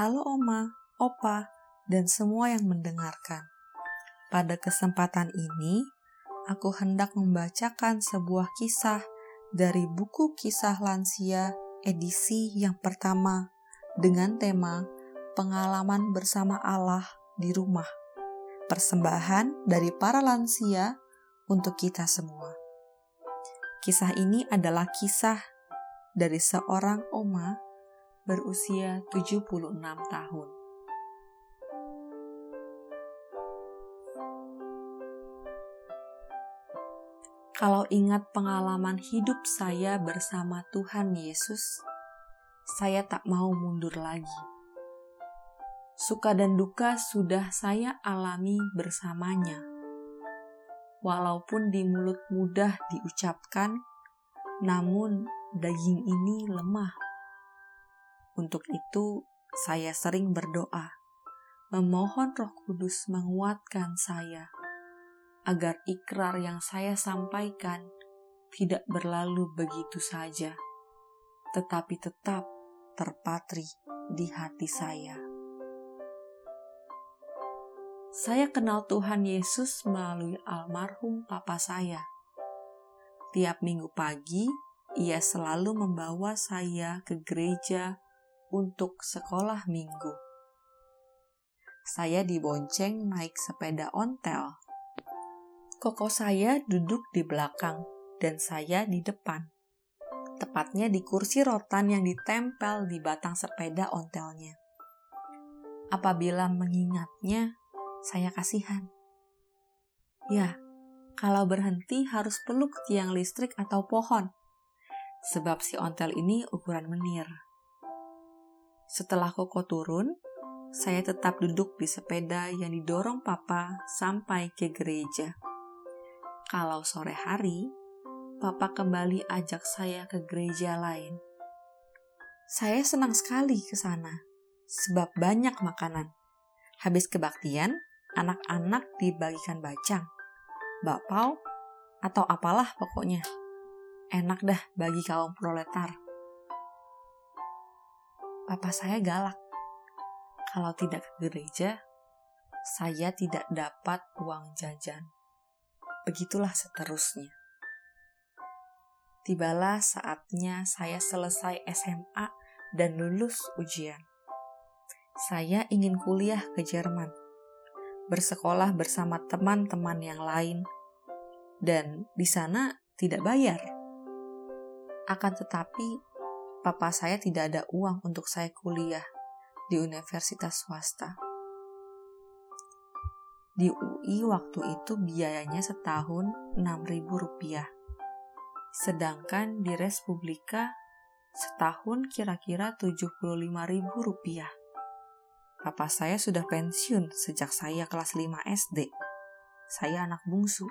Halo Oma, Opa, dan semua yang mendengarkan. Pada kesempatan ini, aku hendak membacakan sebuah kisah dari buku Kisah Lansia edisi yang pertama dengan tema Pengalaman bersama Allah di rumah. Persembahan dari para lansia untuk kita semua. Kisah ini adalah kisah dari seorang oma berusia 76 tahun. Kalau ingat pengalaman hidup saya bersama Tuhan Yesus, saya tak mau mundur lagi. Suka dan duka sudah saya alami bersamanya. Walaupun di mulut mudah diucapkan, namun daging ini lemah. Untuk itu, saya sering berdoa, memohon Roh Kudus menguatkan saya agar ikrar yang saya sampaikan tidak berlalu begitu saja, tetapi tetap terpatri di hati saya. Saya kenal Tuhan Yesus melalui almarhum papa saya. Tiap minggu pagi, ia selalu membawa saya ke gereja untuk sekolah minggu. Saya dibonceng naik sepeda ontel Koko saya duduk di belakang dan saya di depan. Tepatnya di kursi rotan yang ditempel di batang sepeda ontelnya. Apabila mengingatnya, saya kasihan. Ya, kalau berhenti harus peluk tiang listrik atau pohon. Sebab si ontel ini ukuran menir. Setelah Koko turun, saya tetap duduk di sepeda yang didorong papa sampai ke gereja. Kalau sore hari, Papa kembali ajak saya ke gereja lain. Saya senang sekali ke sana, sebab banyak makanan. Habis kebaktian, anak-anak dibagikan bacang, bakpao, atau apalah pokoknya. Enak dah bagi kaum proletar. Papa saya galak. Kalau tidak ke gereja, saya tidak dapat uang jajan begitulah seterusnya. Tibalah saatnya saya selesai SMA dan lulus ujian. Saya ingin kuliah ke Jerman, bersekolah bersama teman-teman yang lain, dan di sana tidak bayar. Akan tetapi, papa saya tidak ada uang untuk saya kuliah di universitas swasta. Di UI waktu itu biayanya setahun 6.000 rupiah. Sedangkan di Respublika setahun kira-kira 75.000 rupiah. Papa saya sudah pensiun sejak saya kelas 5 SD. Saya anak bungsu.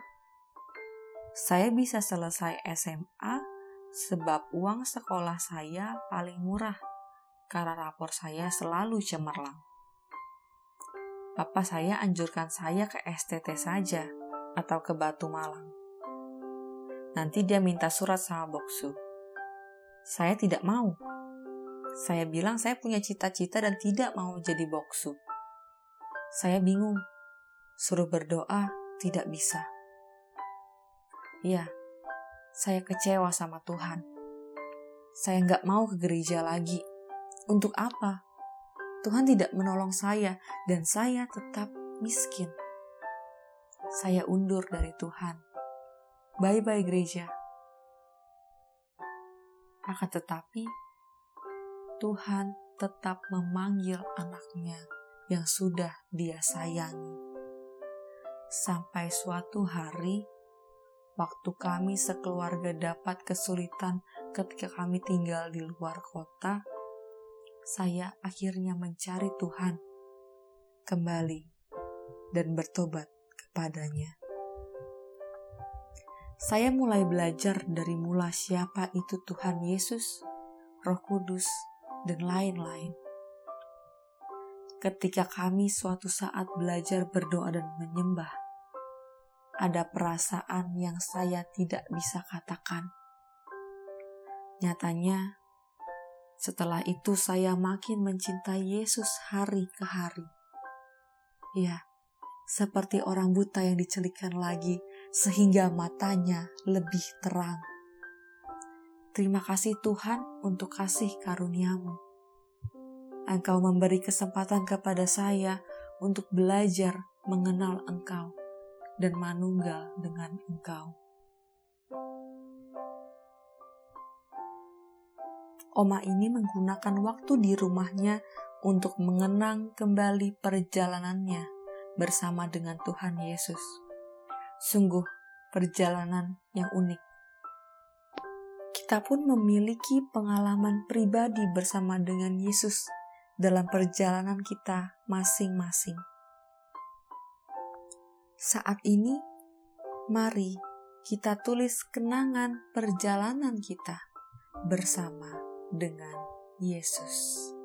Saya bisa selesai SMA sebab uang sekolah saya paling murah karena rapor saya selalu cemerlang. Papa saya anjurkan saya ke STT saja atau ke Batu Malang. Nanti dia minta surat sama Boksu. Saya tidak mau. Saya bilang saya punya cita-cita dan tidak mau jadi Boksu. Saya bingung. Suruh berdoa tidak bisa. Ya, saya kecewa sama Tuhan. Saya nggak mau ke gereja lagi. Untuk apa? Tuhan tidak menolong saya, dan saya tetap miskin. Saya undur dari Tuhan. Bye-bye, gereja. Akan tetapi, Tuhan tetap memanggil anaknya yang sudah dia sayangi. Sampai suatu hari, waktu kami sekeluarga dapat kesulitan ketika kami tinggal di luar kota, saya akhirnya mencari Tuhan kembali dan bertobat kepadanya. Saya mulai belajar dari mula siapa itu Tuhan Yesus, Roh Kudus, dan lain-lain. Ketika kami suatu saat belajar berdoa dan menyembah, ada perasaan yang saya tidak bisa katakan. Nyatanya, Setelah itu saya makin mencintai Yesus hari ke hari. Ya, seperti orang buta yang dicelikkan lagi sehingga matanya lebih terang. Terima kasih Tuhan untuk kasih karuniamu. Engkau memberi kesempatan kepada saya untuk belajar mengenal Engkau dan manunggal dengan Engkau. Oma ini menggunakan waktu di rumahnya untuk mengenang kembali perjalanannya bersama dengan Tuhan Yesus. Sungguh perjalanan yang unik. Kita pun memiliki pengalaman pribadi bersama dengan Yesus dalam perjalanan kita masing-masing. Saat ini, mari kita tulis kenangan perjalanan kita bersama dengan Yesus.